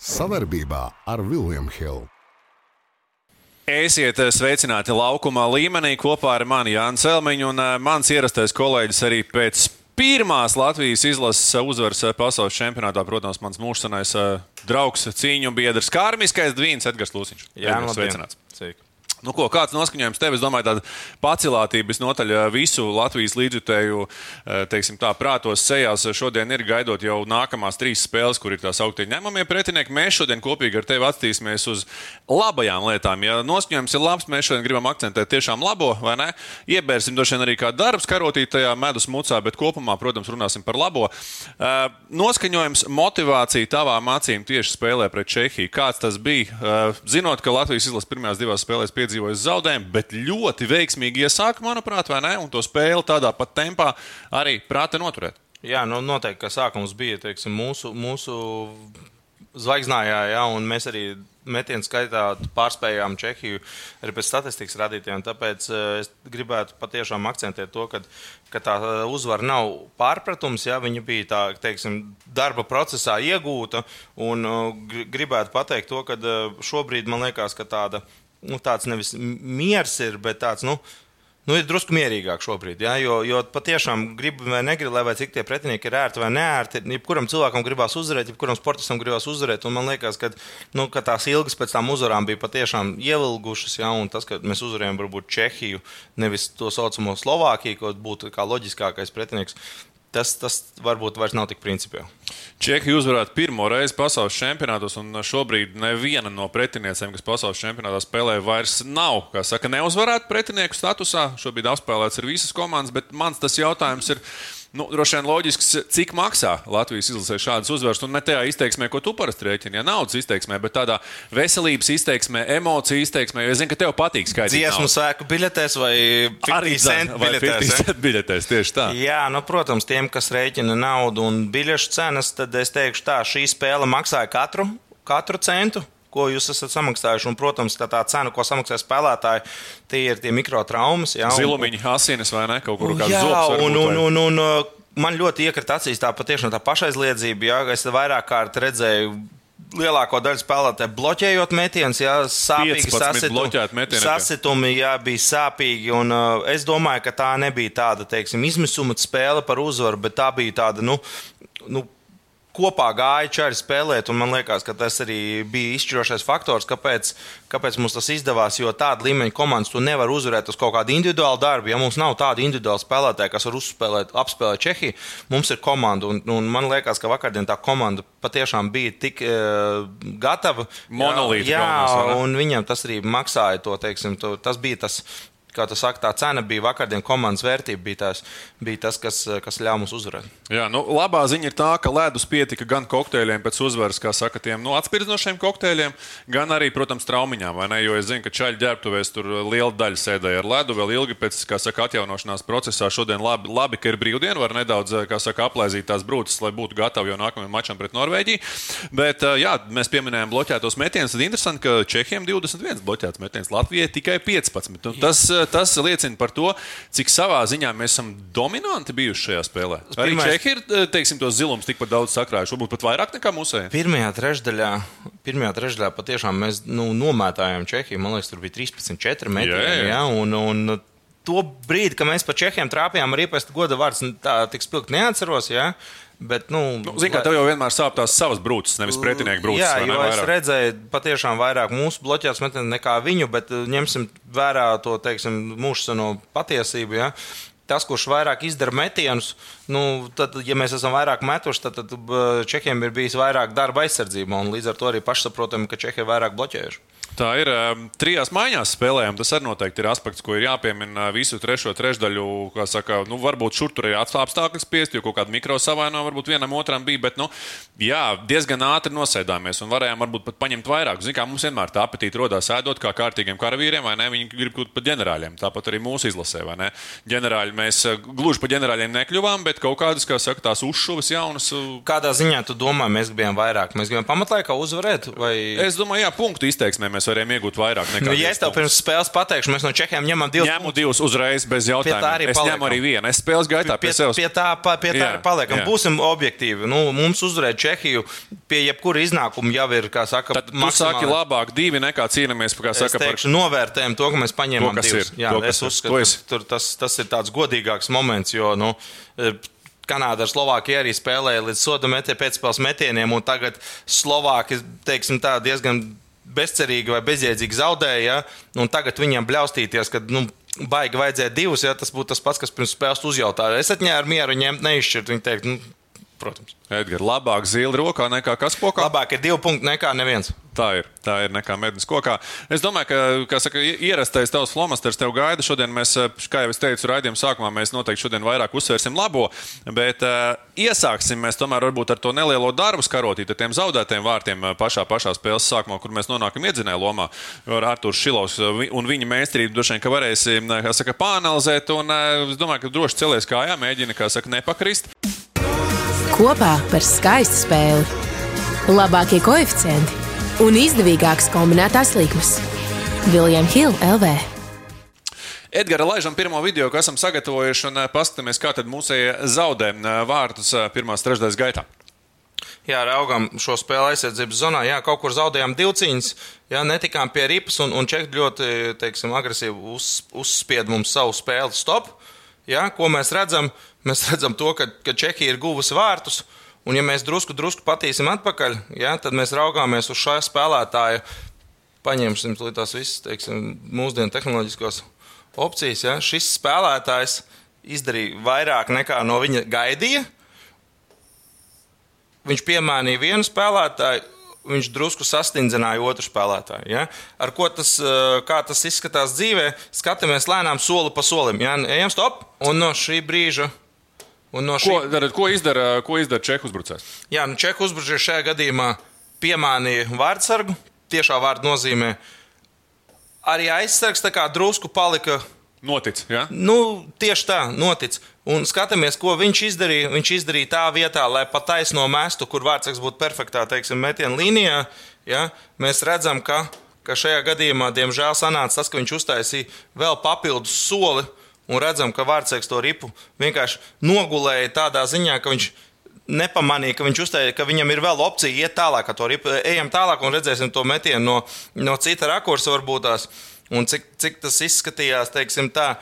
Savarbībā ar Vilniņu Hildu. Esiet sveicināti laukumā līmenī kopā ar mani Jānis Elmiņu un eh, mans ierastais kolēģis arī pēc pirmās Latvijas izlases uzvaras eh, pasaules čempionātā, protams, mans mūžsanais eh, draugs, cīņu biedrs, kārmiskais Dvīns Edgars Lūsiņš. Jā, labdien. sveicināts. Sveiki. Nu, ko, kāds noskaņojums tev? Es domāju, tāda pacilātība visnotaļ visu Latvijas līdzjutēju eh, teiksim, tā, prātos sejās. Šodien ir gaidot jau nākamās trīs spēles, kur ir tās augtie ņemamie pretinieki. Mēs šodien kopīgi ar tevi attīstīsimies uz labajām lietām. Ja noskaņojums ir labs, mēs šodien gribam akcentēt tiešām labo, vai ne? Iebērsim droši vien arī kā darbs karotīt tajā medus mucā, bet kopumā, protams, runāsim par labo. Eh, Noskaņojums, motivācija tavām acīm tieši spēlē pret Čehiju. Kāds tas bija? Eh, Zinot, ka Latvijas izlases pirmajās divās spēlēs piedzīvojas zaudējumu, bet ļoti veiksmīgi iesāka, manuprāt, vai ne? Un to spēli tādā pat tempā arī prāta noturēt. Jā, nu, noteikti, ka sākums bija teiksim, mūsu, mūsu zvaigznājā, jā, un mēs arī metienu skaitā pārspējām Čehiju arī pēc statistikas radītājiem. Tāpēc eh, es gribētu patiešām akcentēt to, ka, ka tā uzvara nav pārpratums, ja viņa bija tā, teiksim, darba procesā iegūta. Un eh, gri- gribētu pateikt to, ka eh, šobrīd man liekas, ka tāda, nu, tāds nevis miers ir, bet tāds. Nu, Nu, ir drusku mierīgāk šobrīd, ja, jo, jo patiešām gribi vai negribi, lai cik tie pretinieki ir ērti vai neērti. Jebkuram cilvēkam gribās uzvarēt, jebkuram sportistam gribās uzvarēt. Man liekas, ka, nu, ka tās ilgas pēc tām uzvarām bija patiešām ievilgušas. Ja, un tas, ka mēs uzvarējām varbūt Čehiju, nevis to saucamo Slovākiju, kas būtu kā loģiskākais pretinieks, tas, tas varbūt vairs nav tik principiāli. Čehija uzvarēja pirmo reizi pasaules čempionātos, un šobrīd neviena no pretiniecēm, kas pasaules čempionātā spēlē, vairs nav, kā saka, neuzvarēta pretinieku statusā. Šobrīd apspēlēts ir visas komandas, bet mans tas jautājums ir. Nu, droši vien loģisks, cik maksā Latvijas izlasē šādas uzvaras. Un ne tajā izteiksmē, ko tu parasti rēķini, ja naudas izteiksmē, bet tādā veselības izteiksmē, emociju izteiksmē. Es zinu, ka tev patīk skaidrs. Dziesmu sēku biļetēs vai arī 50 cent biļetēs. ja? biļetēs. Tieši tā. Jā, nu, protams, tiem, kas rēķina naudu un biļešu cenas, tad es teikšu, tā šī spēle maksāja katru, katru centu. Ko jūs esat samaksājuši? Un, protams, tā, tā cena, ko samaksā spēlētāji, tie ir tie mikrotraumas. Jā, un- Zilumiņa, asinis vai ne? Kaut kur un, un, uh, man ļoti iekrita acīs tā patiešām tā pašaizliedzība. Jā, es vairāk kārt redzēju. Lielāko daļu spēlētāju bloķējot metienus, jā, sāpīgi 15 sasitu- bloķēti metieni bija. sasitumi, jā, bija sāpīgi. Un, uh, es domāju, ka tā nebija tāda, teiksim, izmisuma spēle par uzvaru, bet tā bija tāda, nu, nu kopā gāja čari spēlēt, un man liekas, ka tas arī bija izšķirošais faktors, kāpēc, kāpēc mums tas izdevās. Jo tāda līmeņa komandas tu nevar uzvarēt uz kaut kādu individuālu darbu. Ja mums nav tāda individuāla spēlētāja, kas var uzspēlēt, apspēlēt Čehiju, mums ir komanda. Un, un man liekas, ka vakardien tā komanda patiešām bija tik uh, gatava. Monolīti Jā, jā un viņam tas arī maksāja to, teiksim, to, tas bija tas. Kā tu saki, tā cena bija vakardienas komandas vērtība, bija, tās, bija tas, kas, kas ļāva mums uzvarēt. Jā, nu, labā ziņa ir tā, ka ledus pietika gan kokteļiem pēc uzvaras, kā saka, tiem nu, atspirdzinošiem kokteļiem, gan arī, protams, traumiņām. Jo es zinu, ka čaļu ģērbtuvēs tur liela daļa sēdēja ar ledu vēl ilgi pēc, saka, atjaunošanās procesā. Šodien labi, labi ka ir brīvdiena, var nedaudz, saka, aplaizīt tās brūces, lai būtu gatavi jau nākamajam mačam pret Norvēģiju. Bet, jā, mēs pieminējām bloķētos metienus. Tad interesanti, ka Čehijam 21 bloķēts metiens, Latvijai tikai 15. Un tas, tas liecina par to, cik savā ziņā mēs esam dominanti bijuši šajā spēlē. Arī Pirmais- Čehi ir, teiksim, tos zilumus tikpat daudz sakrājuši, varbūt pat vairāk nekā mūsējie. Pirmajā trešdaļā, pirmajā trešdaļā patiešām mēs nu, nomētājām Čehiju. Man liekas, tur bija 13-4 metri. Jā, jā. Ja, un, un to brīdi, kad mēs pa Čehiem trāpījām ar iepastu goda vārds, nu, tā tik spilgti neatceros. Ja? Bet, nu, Nu, Ziniet, kā tev jau vienmēr sāp tās savas brūces, nevis pretinieku brūces. Jā, jo es vairāk? redzēju patiešām vairāk mūsu bloķētas metienu nekā viņu, bet uh, ņemsim vērā to teiksim, mūžsano patiesību. Ja? Tas, kurš vairāk izdara metienus, nu, tad, ja mēs esam vairāk metuši, tad, tad uh, Čehiem ir bijis vairāk darba aizsardzībā, un līdz ar to arī pašsaprotami, ka Čehi ir vairāk bloķējuši. Tā ir um, trijās maiņās spēlējām. Tas arī noteikti ir aspekts, ko ir jāpiemina visu trešo trešdaļu. kā Saka, nu, varbūt šur tur ir apstākļi spiest, jo kaut kāda mikro savainojuma varbūt vienam otram bija. Bet, nu, jā, diezgan ātri nosēdāmies un varējām varbūt pat paņemt vairāk. Ziniet, kā mums vienmēr tā apetīte rodās ēdot kā kārtīgiem karavīriem, vai ne? Viņi grib kļūt par ģenerāļiem. Tāpat arī mūsu izlasē, vai ne? Ģenerāļi mēs uh, gluži par ģenerāļiem nekļuvām, bet kaut kādas, kā saka, tās uzšuvas jaunas. uh, Kādā ziņā tu domā, mēs gribējām vairāk? Mēs gribējām pamatlaikā uzvarēt? Vai... Es domāju, jā, punktu izteiksmē mēs varējām iegūt vairāk nekā. Nu, ja es tev pirms spēles pateikšu, mēs no Čehiem ņemam divus. Ņemu divus uzreiz bez jautājumiem. Es paliekam. ņemu arī vienu. Es spēles gaitā pie, Pie, pie sevis. pie tā, pa- pie tā Jā, arī paliekam. jā. Būsim objektīvi. Nu, mums uzvarēt Čehiju pie jebkura iznākuma jau ir, kā saka, Tad tu saki labāk divi nekā cīnāmies, kā Es saka, par teikšu, novērtējam to, ka mēs paņēmām To, divus. ir, Jā, to, es uzskatu, es- tur tas, tas ir tāds godīgāks moments, jo nu, eh, Kanāda ar Slovākiju arī spēlēja līdz soda metē pēcspēles metieniem, un tagad Slovāki teiksim, tā, diezgan bezcerīgi vai bezjēdzīgi zaudēja. Ja? Tagad viņiem bļaustīties, ka nu, baigi vajadzēja divus, ja tas būtu tas pats, kas pirms spēles uzjautāja. Es atņēmu mieru ņemt, neizšķirt. Viņi teikt, nu, protams, Edgars. Labāk zila rokā nekā kas pokā. labāk ir divi punkti nekā neviens. Tā ir. Tā ir nekā mednis kokā. Es domāju, ka, saka, ierastais tavs flomasters tev gaida. Šodien mēs, eh, kā jau es teicu, raidījuma sākumā mēs noteikti šodien vairāk uzsvērsim labo, bet uh, iesāksim mēs tomēr varbūt ar to nelielo darbu skarotīt ar tiem zaudētiem vārtiem eh, pašā, pašā spēles sākumā, kur mēs nonākam iedzinēju lomā. Ar Artūru Šilovs un viņa meistarību droši vien, ka varēsim, kā saka, pāanalizēt un es domāju, ka droši celies kājā, mēģina, kā saka, nepakrist. Kopā par skaistu spēli. Labākie koeficienti un izdevīgākas kombinētās likmes. Viljams Hilde LV. Edgars, laižam pirmo video, ko esam sagatavojuši, un eh, paskatāmies, kā tad mūsēji zaudē eh, vārtus eh, pirmās trešdaļas gaitā. Jā, raugām šo spēli aizsardzības zonā. Jā, kaut kur zaudējām divu cīņas, jā, netikām pie ripas, un, un Čehi ļoti teiksim, agresīvi uz, uzspied mums savu spēli stop. Jā, ko mēs redzam? Mēs redzam to, ka, ka Čehija ir guvusi vārtus, un ja mēs drusku, drusku patīsim atpakaļ, jā, tad mēs raugāmies uz šā spēlētāja. Paņemsim tās visas teiksim, mūsdienu tehnoloģiskos opcijas. Ja? Šis spēlētājs izdarīja vairāk nekā no viņa gaidīja. Viņš piemānīja vienu spēlētāju, viņš drusku sastindzināja otru spēlētāju. Ja? Ar ko tas, eh, tas izskatās dzīvē, skatāmies lēnām soli pa solim. Ja? Ejam, stop! Un no šī brīža. Un no šī... Ko, tad, ko izdara, ko izdara Čehu uzbrucējs? Jā, nu Čehu uzbrucējs šajā gadījumā piemānīja vārdsargu. Tiešā vārda nozīmē. Arī aizsargs tā kā drusku palika Notic, ja? Nu, tieši tā, notic. Un skatāmies, ko viņš izdarīja. Viņš izdarīja tā vietā, lai pa taisno mestu, kur vārdsargs būtu perfektā, teiksim, metiena līnijā. Ja? Mēs redzam, ka, ka šajā gadījumā, diemžēl, sanāca tas, ka viņš uztaisīja vēl papildus soli. Un redzam, ka vārdsargs to ripu vienkārši nogulēja tādā ziņā, ka viņš nepamanīja, ka, viņš uzteica, ka viņam ir vēl opcija iet tālāk, ar to ripu. Ejam tālāk un redzēsim to metienu no, no cita rakursa, varbūt tās. Un cik, cik tas izskatījās, teiksim, tā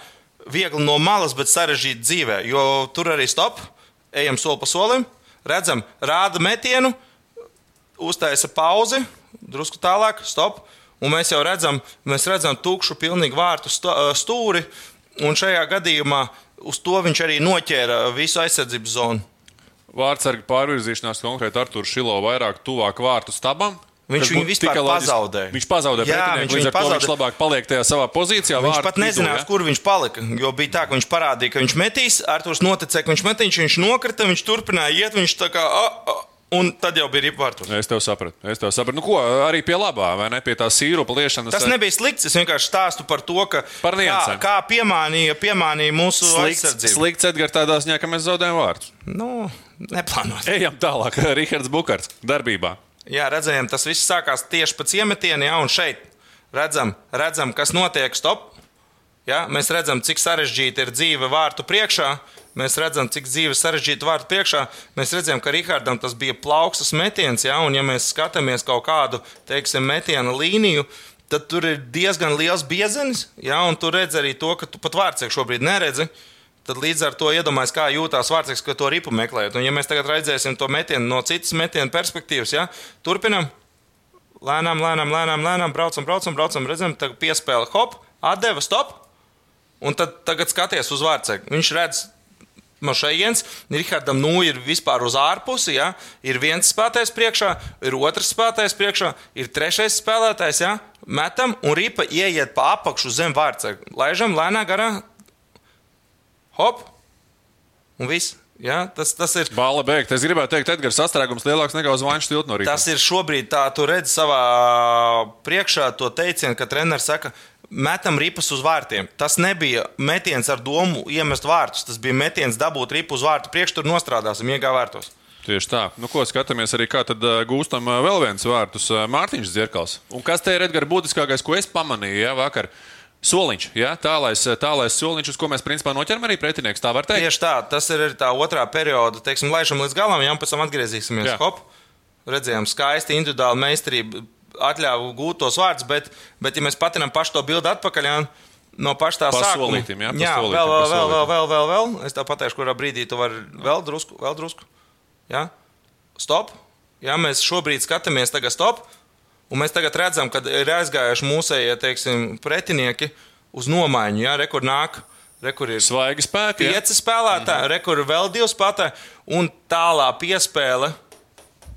viegli no malas, bet sarežģīti dzīvē. Jo tur arī stop, ejam soli pa solim, redzam, rāda metienu, uztaisa pauzi, drusku tālāk, stop. Un mēs jau redzam, mēs redzam tukšu, pilnīgi vārtu stu- stūri. Un šajā gadījumā uz to viņš arī noķēra visu aizsardzības zonu. Vārdsargi pārvirzīšanās konkrēti ar Turu Šilo vairāk tuvāk vārtu stabam. Viņš viņu vispār pazaudēja. Viņš pazaudēja pretinieku, līdz ar to viņš labāk paliek tajā savā pozīcijā. Viņš pat vidū, nezinās, ja? kur viņš palika. Jo bija tā, ka viņš parādīja, ka viņš metīs, Arthurs noticēja, ka viņš metīs, viņš nokrita, viņš turpināja iet, viņš tā kā. A, a, un tad jau bija ripvārtos. Es tev sapratu. Es tev sapratu. Nu, ko arī pie labā, vai ne? Pie tā sīrupa liešanas. Tas nebija slikts. Es vienkārši stāstu par to, ka Par kā, niansēm. kā piemānīja, piemānīja mūsu slikts. Slikts Edgars tādā ziņā, ka mēs zaudējam vārdus. Nu, neplānot. Ejam tālāk. Rihards Bukārts darbībā. Jā, redzējām, tas viss sākās tieši pēc iemetiena, jā, un šeit redzam, redzam kas notiek. Stop! Jā, mēs redzam, cik sarežģīta ir dzīve vārtu priekšā. Mēs redzam, cik dzīve sarežģīta vārtu priekšā. Mēs redzam, ka Rihardam tas bija plaukstas metiens, jā, un ja mēs skatāmies kaut kādu, teiksim, metiena līniju, tad tur ir diezgan liels biezenis, jā, un tu redz arī to, ka tu pat vārdsēku šobrīd neredzi. Tad līdz ar to iedomājas, kā jūtas vārdsargs, ka to ripu meklējot. Un, ja mēs tagad redzēsim to metienu no citas metiena perspektīvas, ja, turpinam. Lēnām, lēnām, lēnām, lēnām, braucam, braucam, braucam, redzam, tā piespēle, hop, atdeva, stop. Un tad tagad skaties uz vārdsargu. Viņš redz, no šejienes, Rihardam, nu ir vispār uz ārpusi, ja? ir viens spēlētājs priekšā, ir otrs spēlētājs priekšā, ir trešais spēlētājs, ja? metam un ripa ieiet pa apakšu zem vārdsargu. Laižam lēnā garā, hop, un viss. Ja? Tas, tas ir. Bāla beigta. Es gribētu teikt, Edgars sastrēgums lielāks nekā uz Vaņš tiltu no rīta. Tas ir šobrīd tā, tu redzi savā priekšā to teicienu, ka treneris saka, metam ripas uz vārtiem. Tas nebija metiens ar domu iemest vārtus. Tas bija metiens dabūt ripu uz vārtu priekšu, tur nostrādāsim, iegā vārtos. Tieši tā. Nu, ko skatāmies arī, kā tad uh, gūstam uh, vēl viens vārtus uh, Mārtiņš Zirkals. Un kas te ir Edgars būtiskākais, ko es pamanīju ja, vakar? Soliņš, ja? tālais, tālais soliņš, uz ko mēs principā noķeram arī pretinieks. Tā var teikt. Tieši tā, tas ir tā otrā perioda, teiksim, laišam līdz galam, jau pēc tam atgriezīsimies. Hop, redzējām, skaisti individuāli meistarība atļāva gūt tos vārdus, bet, bet ja mēs patinām pašu to bildi atpakaļ, jā, no paša tā sākuma. jā, jā solītim, vēl, vēl, vēl, vēl, vēl, vēl, vēl. Es tev pateikšu, kurā brīdī tu vari vēl drusku, vēl drusku. Jā, stop. Jā, mēs šobrīd skatāmies tagad stop. Un mēs tagad redzam, ka ir aizgājuši mūsējie teiksim, pretinieki uz nomaiņu. Jā, rekur nāk, rekur ir Svaigi spēki. ja? pieci spēlētāji, mm -hmm. rekur ir vēl divi spēlētāji. Un tālā piespēle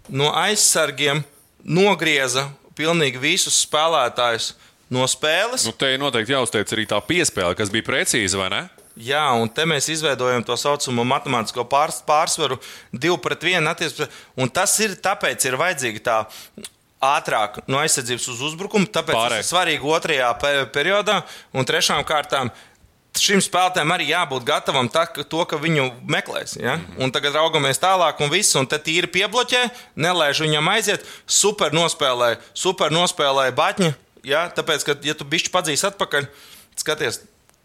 no aizsargiem nogrieza pilnīgi visus spēlētājus no spēles. Nu, te ir noteikti jāuzteic arī tā piespēle, kas bija precīza, vai ne? Jā, un te mēs izveidojam to saucamo matemātisko pārs, pārsvaru, divu pret vienu. Un tas ir tāpēc, ir vajadzīga tā ātrāk no aizsardzības uz uzbrukumu. Tāpēc Pārēj. tas ir svarīgi otrajā pe periodā. Un trešām kārtām šim spēlētājam arī jābūt gatavam tā, ka, to, ka viņu meklēs. Ja? Mhm. Un tagad raugamies tālāk, un viss, un te tīri piebloķē, nelaiž viņam aiziet. Super nospēlēja, super nospēlēja Batņa. Ja? Tāpēc, ka, ja tu bišķi padzīsi atpakaļ, skaties,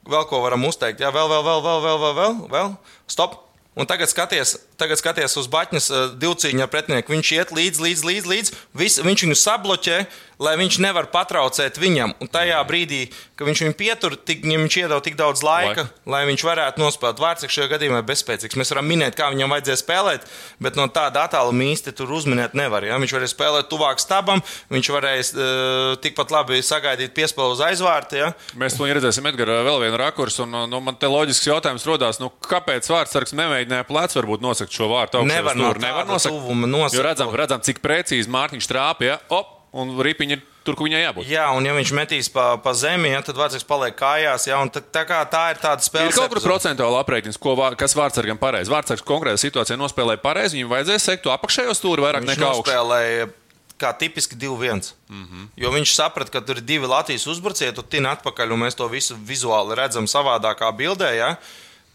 vēl ko varam uzteikt. Jā, vēl, vēl, vēl, vēl, vēl, vēl, vēl, vēl. stop. Un tagad skaties, tagad skaties uz Batņas uh, divcīņu ar pretinieku. Viņš iet līdzi, līdzi, līdzi. līdzi. Vis, viņš viņu sabloķē, lai viņš nevar patraucēt viņam. Un tajā brīdī, kad viņš viņu pietur, tik, viņš iedod tik daudz laika, Laika. lai viņš varētu nospēlēt. Vārds šajā gadījumā ir bezspēcīgs. Mēs varam minēt, kā viņam vajadzēja spēlēt, bet no tāda attāluma īsti tur uzminēt nevar. Ja? Viņš varēja spēlēt tuvāk stabam, viņš varēja uh, tikpat labi sagaidīt piespēli uz aizvārta. Ja? Mēs to redzēsim, Edgars, vēl vienu rakursu. Un, nu, man te loģisks jautājums rodās, nu, kāpēc vārdsargs nemēģināja plēc varbūt nosakt šo vārtu augšā? Nevar no nevar nosakt. nosakt. Jo redzam, redzam, cik precīzi Mārtiņš trāpīja. Ja? Op, un ripiņa ir tur, kur viņai jābūt. Jā, un ja viņš metīs pa, pa zemi, ja, tad vārds paliek kājās. Ja, tā, tā, kā tā ir tāda spēle. Ir kaut kur procentuāli aprēķins, ko, vā- kas vārdsargam pareizi. Vārdsargs konkrētā situācijā nospēlēja pareizi, viņam vajadzēja sekt to apakšējo stūri vairāk Viņš nekā nospēlēja kā tipiski 2-1. Mm. -hmm. Jo viņš saprata, ka tur ir divi Latvijas uzbrucēji, tu tini atpakaļ, un mēs to visu vizuāli redzam savādākā bildē. Ja?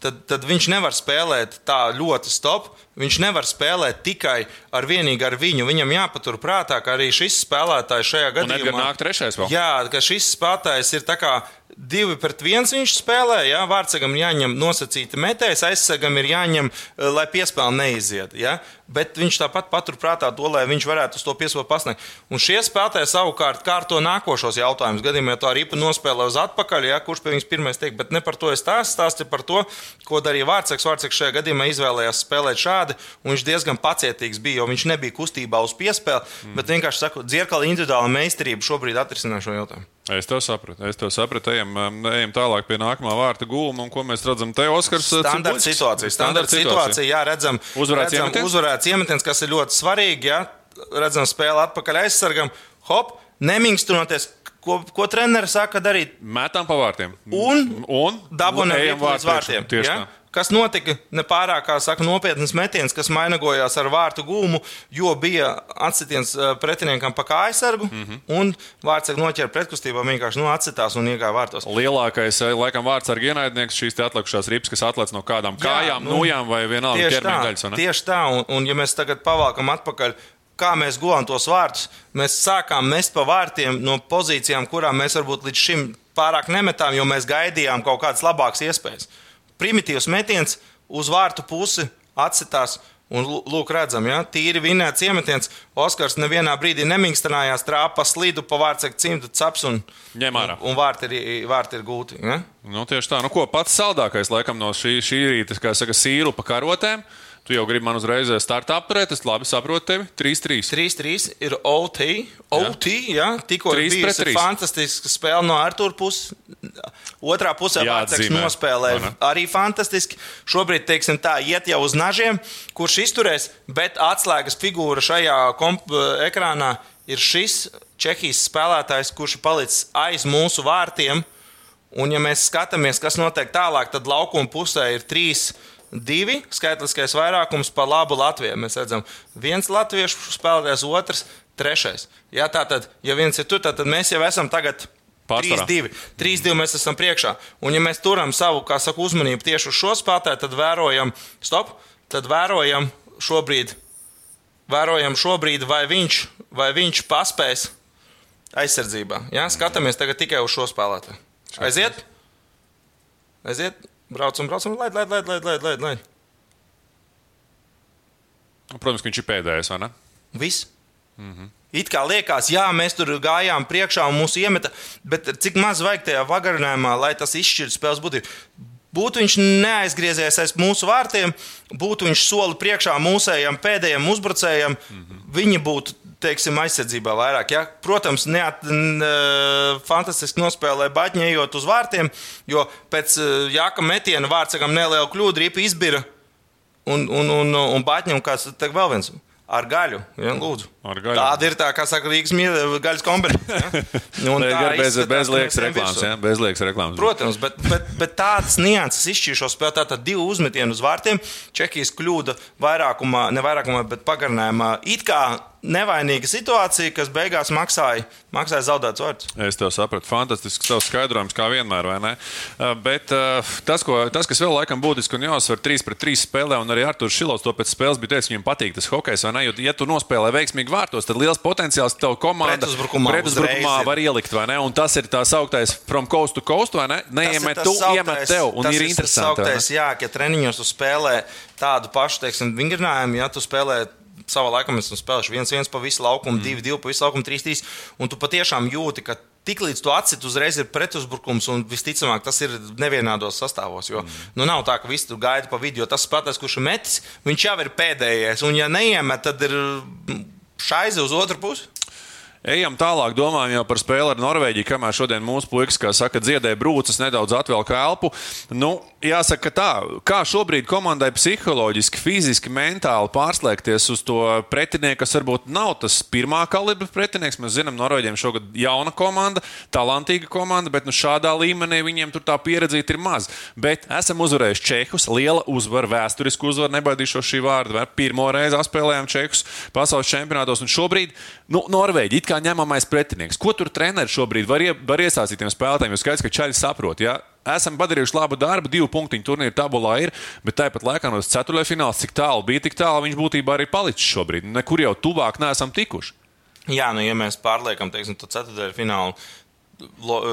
Tad, tad viņš nevar spēlēt tā ļoti stop. Viņš nevar spēlēt tikai ar vienīgi ar viņu. Viņam jāpatur prātā, ka arī šis spēlētājs šajā gadījumā nāk trešais vēl. Jā, ka šis spēlētājs ir tā kā divi pret viens viņš spēlē. Jā, vārdsargam jāņem nosacīta metējs, aizsargam ir jāņem, lai piespēle neiziet. Jā. Bet viņš tāpat paturprātā to, lai viņš varētu uz to piespēli pasniegt. Un šie spēlētāji savukārt kārto nākošos jautājumus. Gadījumā, ja tā ripa nospēlē uz atpakaļ, jā, kurš pie viņas pirmais tiek, bet ne par to es stāstu, stāstu par to, ko darīja vārdsargs. Vārdsargs šajā gadījumā izvēlējās spēlēt šādi, un viņš diezgan pacietīgs bija, jo viņš nebija kustībā uz piespēli, mm. bet vienkārši saku, dzirkala individuāla meistarība šobrīd atrisinā šo jautājumu. Es to sapratu. Es to sapratu. Ejam, um, ejam tālāk pie nākamā vārta gūma. Un ko mēs redzam? Te Oskars Standarta situācija. Standarta situācija, jā, redzam, Uzvarēts redzam iemetiens? Uzvarēts iemetiens, kas ir ļoti svarīgi. Jā, redzam, spēle atpakaļ aizsargam, hop, nemingstunoties. Ko, ko treneris saka darīt? Metam pa vārtiem. Un un Dabūjām vārtiem. Tieši ja? tā. Kas notika? Nepārāk, saka, nopietnas metiens, kas mainagojās ar vārtu gūmu, jo bija atsitiens eh, pretiniekam pa kājasargu, mm. -hmm. un vārds noķēra pretkustībā, vienkārši nu, atsitās un iegāja vārtos. Lielākais, eh, laikam, vārds ar ienaidnieks šīs atlikušās rips, kas atlec no kādām Jā, kājām, nu, nojām vai vienalga ķermeņa daļas. tieši tā. Un, un ja mēs tagad pavalkam atpakaļ, kā mēs guvām tos vārdus, mēs sākām mest pa vārtiem no pozīcijām, kurām mēs varbūt līdz šim pārāk nemetām, jo mēs gaidījām kaut kādas labākas iespējas. Primitīvs metiens uz vārtu pusi atsitās. Un, lū- lūk, redzam, ja tīri vinēts iemetiens. Oskars nevienā brīdī nemīkstinājās, trāpa slīdu pa vārtsaktu cimdu caps un, un, un vārti, ir, vārti ir gūti. Ja? Nu, tieši tā. Nu, ko, pats saldākais, laikam, no šī, šī rīta, kā saka, sīru pa karotēm. Tu jau gribi man uzreiz startā apturēt, es labi saprotu tevi. 3-3. 3-3 ir OT. OT jā, tikko pret bijusi trīs. fantastiska spēle no Arthur puses. Otrā pusē Jāatzīmē, nospēlēja arī fantastiski. Šobrīd, teiksim tā, iet jau uz nažiem, kurš izturēs, bet atslēgas figūra šajā ekrānā ir šis Čehijas spēlētājs, kurš ir palicis aiz mūsu vārtiem. Un, ja mēs skatāmies, kas notiek tālāk, tad laukuma pusē ir trīs. Divi skaitliskais vairākums par labu Latvijai. Mēs redzam, viens latviešu spēlētājs, otrs, trešais. Jā, tā tad, ja viens ir tur, tad mēs jau esam tagad Pārsvarā. 3-2. 3-2 mēs esam priekšā. Un, ja mēs turam savu, saka, uzmanību tieši uz šo spēlētāju, tad vērojam, stop, tad vērojam šobrīd vērojam šobrīd, vai viņš, vai viņš paspēs aizsardzībā. Jā, skatāmies tagad tikai uz šo spēlētāju. Aiziet! Aiziet! Braucam, braucam, laid, laid, laid, laid, laid, laid, laid. Protams, ka viņš ir pēdējais, vai ne? Viss. Mm -hmm. It kā liekas, jā, mēs tur gājām priekšā un mūsu iemeta, bet cik maz vajag tajā vagarinājumā, lai tas izšķirtu spēles būtību. Būtu viņš neaizgriezies aiz mūsu vārtiem, būtu viņš soli priekšā mūsējam pēdējiem uzbrucējiem, mm -hmm. viņi būtu teiksim, aizsardzībā vairāk. Ja? Protams, neat, n, fantastiski nospēlēja Baņķi, ejot uz vārtiem, jo pēc Jāka metiena vārdsakam neliela kļūda, ripa izbira un, un, un, un Baņķim kāds vēl viens. Ar gaļu, ja, lūdzu. Ar gaļu. Tāda ir tā, kā saka, Rīgas gaļas kombinācija. Ja? bez, bez liekas reklāmas, ja? bez liekas reklāmas. Protams, bet, bet, bet tādas nianses izšķīra šo spēli. Tātad divi uzmetieni uz vārtiem. Čekijas kļūda vairākumā, ne vairākumā, bet pagarinājumā. It kā nevainīga situācija, kas beigās maksāja, maksāja zaudēts vārds. Es tev sapratu, fantastisks tavs skaidrojums, kā vienmēr, vai ne? Bet tas, ko, tas, kas vēl laikam būtiski un jāuzsver 3 pret 3 spēlē, un arī Artur Šilovs to pēc spēles bija teicis, viņam patīk tas hokejs, vai ne? Jo, ja tu nospēlē veiksmīgi vārtos, tad liels potenciāls tev komanda pretuzbrukumā, pretuzbrukumā var ielikt, vai ne? Un tas ir tā sauktais from coast to coast, vai ne? Neiemet tu, iemet tev, un ir interesanti. Tas ir jā, ja treniņos tu spēlē tādu pašu, teiksim, vingrinājumu, ja tu spēlē savā laikā mēs spēlējām viens, viens pa visu laukumu, mm. divi, divi pa visu laukumu, trīs, trīs. Un tu patiešām jūti, ka tiklīdz tu atcīt, uzreiz ir pretuzbrukums, un visticamāk tas ir nevienādos sastāvos. Jo mm. nu, nav tā, ka visi tur gaida pa vidu, jo tas spēlētājs, kurš ir metis, viņš jau ir pēdējais. Un, ja neiemet, tad ir šaize uz otru pusi. Ejam tālāk, domājam jau par spēli ar Norvēģiju, kamēr šodien mūsu puikas, kā saka, dziedēja brūces, nedaudz atvēlka elpu. Nu, jāsaka tā, kā šobrīd komandai psiholoģiski, fiziski, mentāli pārslēgties uz to pretinieku, kas varbūt nav tas pirmā kalibra pretinieks. Mēs zinām, Norvēģiem šogad jauna komanda, talantīga komanda, bet nu, šādā līmenī viņiem tur tā pieredze ir maz. Bet esam uzvarējuši Čehus, liela uzvara, vēsturisku uzvaru, nebaidīšos šī vārda. Pirmo reizi apspēlējām Čehus pasaules čempionātos, un šobrīd nu, Norvēģija kā ņemamais pretinieks. Ko tur treneris šobrīd var, ie, var iesāstīt tiem spēlētājiem? Jo skaidrs, ka Čaļi saprot. Ja? Esam padarījuši labu darbu, divu punktu turnīra tabulā ir, bet tāpat laikā no ceturtajā finālā, cik tālu bija, tik tālu viņš būtībā arī palicis šobrīd. Nekur jau tuvāk neesam tikuši. Jā, nu, ja mēs pārliekam, teiksim, to ceturtajā finālā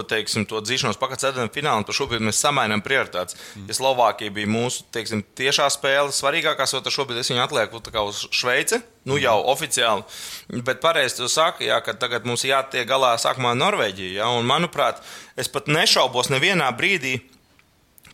teiksim, to dzīšanos pakaļ ceturtajam finālam, tad šobrīd mēs samainām prioritātes. Mm. Ja Slovākija bija mūsu teiksim, tiešā spēle, svarīgākā, tad šobrīd es viņu atlieku uz Šveici. Nu, jau mm. oficiāli. Bet pareizi jūs sakat, ka tagad mums jātiek galā sākumā ar Norvēģiju. Ja? Un, manuprāt, es pat nešaubos nevienā brīdī,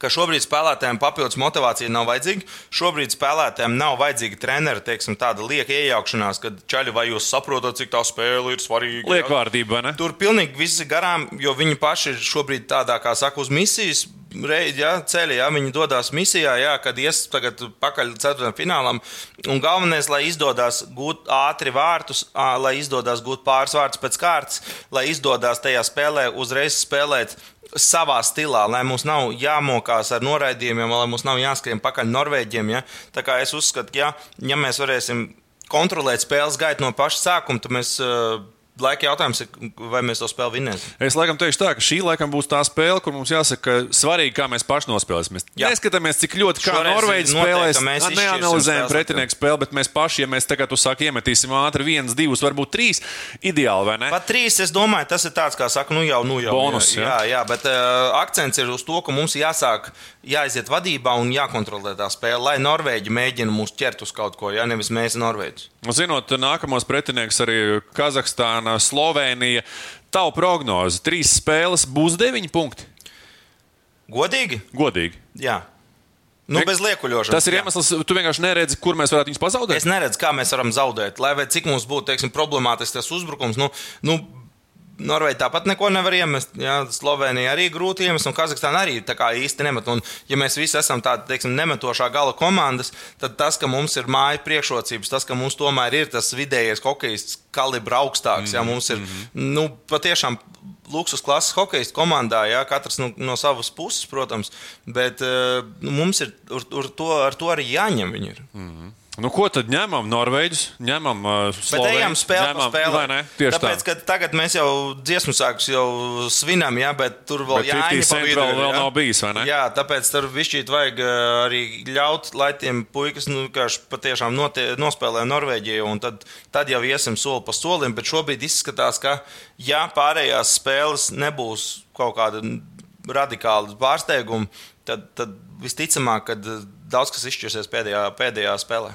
ka šobrīd spēlētājiem papildus motivācija nav vajadzīga. Šobrīd spēlētājiem nav vajadzīga trenera, teiksim, tāda lieka iejaukšanās, kad čaļi vai jūs saprotat, cik tā spēle ir svarīga. Liekvārdība, ne? Tur pilnīgi viss garām, jo viņi paši ir šobrīd tādā, kā saka, uz misijas. Reiz, ja, ceļā, ja viņi dodas misijā, ja, kad ies tagad pakaļ ceturtajam finālam. Un galvenais, lai izdodas gūt ātri vārtus, lai izdodas gūt pāris vārtus pēc kārtas, lai izdodas tajā spēlē uzreiz spēlēt savā stilā, lai mums nav jāmokās ar noraidījumiem, lai mums nav jāskrien pakaļ Norvēģiem. Ja? Tā kā es uzskatu, ka ja, ja mēs varēsim kontrolēt spēles gaitu no paša sākuma, tad mēs uh, Laika jautājums ir, vai mēs to spēli vinnēsim. Es laikam teikšu tā, ka šī laikam būs tā spēle, kur mums jāsaka, svarīgi, kā mēs paši nospēlēsim. Mēs Jā. neskatāmies, cik ļoti kā Norvēģis spēlēs. Mēs neanalizējam pretinieku spēli, bet mēs paši, ja mēs tagad uzsākam, iemetīsim ātri viens, divus, varbūt trīs, ideāli, vai ne? Pat trīs, es domāju, tas ir tāds, kā saka, nu jau, nu jau. Bonus, jā, jā, jā bet uh, akcents ir uz to, ka mums jāsāk, jāiziet vadībā un jākontrolē tā spēle, lai Norvēģi mēģina mūs ķert uz kaut ko, ja nevis mēs Norvēģis. Zinot, nākamos pretinieks arī Kazahstāna, Slovenija. Tavu prognozi - trīs spēles būs deviņi punkti. Godīgi? Godīgi. Jā. Nu, bez liekuļošanas. Tas ir iemesls, tu vienkārši neredzi, kur mēs varētu viņus pazaudēt. Es neredzu, kā mēs varam zaudēt. Lai cik mums būtu teiksim, problemātisks tas uzbrukums, nu, nu, Norvēģija tāpat neko nevar iemest. Jā, Slovenija arī grūti iemest, un Kazahstāna arī īsti nemet. Un, ja mēs visi esam tādi teiksim, nemetošā gala komandas, tad tas, ka mums ir māja priekšrocības, tas, ka mums tomēr ir tas vidējais hokeja kalibrs augstāks, mm -hmm. jā, mums ir mhm. nu, patiešām luksus klases hokeja komandā, jā, katrs no, no savas puses, protams, bet uh, mums ir ar, ar, to, ar to arī jāņem. Mm -hmm. Nu, ko tad ņemam? Norvēģis, ņemam uh, ejam spēlēt, ņemam, spēlē. vai ne? Tieši Tāpēc, tā. tagad mēs jau dziesmu sākus jau svinam, jā, bet tur vēl Bet 50 jāņem vēl- vēl jā. nav bijis? Jā, tāpēc tur višķīt vajag ā, arī ļaut, lai tiem puikas, nu, patiešām notie, nospēlē Norvēģiju, un tad, tad jau iesim soli pa solim, bet šobrīd izskatās, ka ja pārējās spēles nebūs kaut kāda radikāla pārsteiguma, tad, tad visticamāk, ka daudz kas izšķirsies pēdējā, pēdējā spēlē.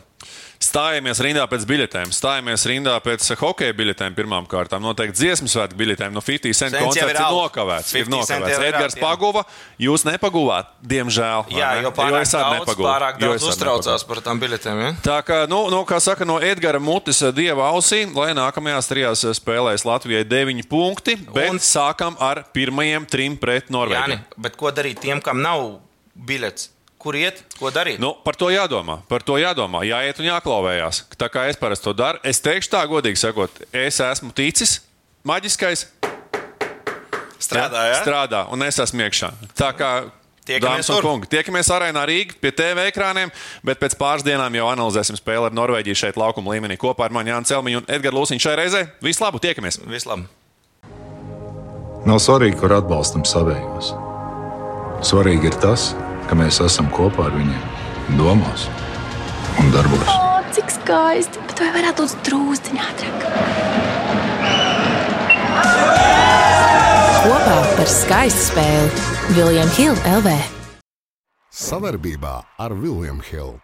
Stājamies rindā pēc biļetēm, stājamies rindā pēc hokeja biļetēm pirmām kārtām. Noteikti dziesmu svētku biļetēm. No 50 cent koncerts ir nokavēts. Ir 50 cent nokavēts. Edgars out, paguva, jūs nepaguvāt, diemžēl. Jā, ne? jo pārāk arī daudz, nepaguvu. pārāk Jo daudz uztraucās par tām biļetēm. Ja? Tā kā, nu, nu, kā saka, no Edgara mutes eh, dieva ausī, lai nākamajās trijās eh, spēlēs Latvijai deviņi punkti, bet Un- sākam ar pirmajiem trim pret Jā, Norvēģiju. bet ko darīt tiem, kam nav biļets? Kur iet? Ko darīt? Nu, par to jādomā. Par to jādomā. Jāiet un jāklauvējās. Tā kā es parasti to daru. Es teikšu tā, godīgi sakot, es esmu ticis maģiskais. Strādā, jā? Strādā, un es esmu iekšā. Tā kā. Tiekamies kungi, tiekamies arēnā Rīgā pie TV ekrāniem, bet pēc pāris dienām jau analizēsim spēli ar Norvēģiju šeit laukuma līmenī kopā ar mani Jānu Celmiņu un Edgars Lūsiņu šai reizē. Vislabāk, tiekamies! Vislabāk! Nav svarīgi, kur atbalstam savējos. Svarīgi ir tas, ka mēs esam kopā ar viņiem, domās un darbos. O, cik skaisti! Bet vai varētu būt drūzdiņā ātrāk? Kopā par skaistu spēli Viljams Hilde LV. Savarbībā ar William Hill.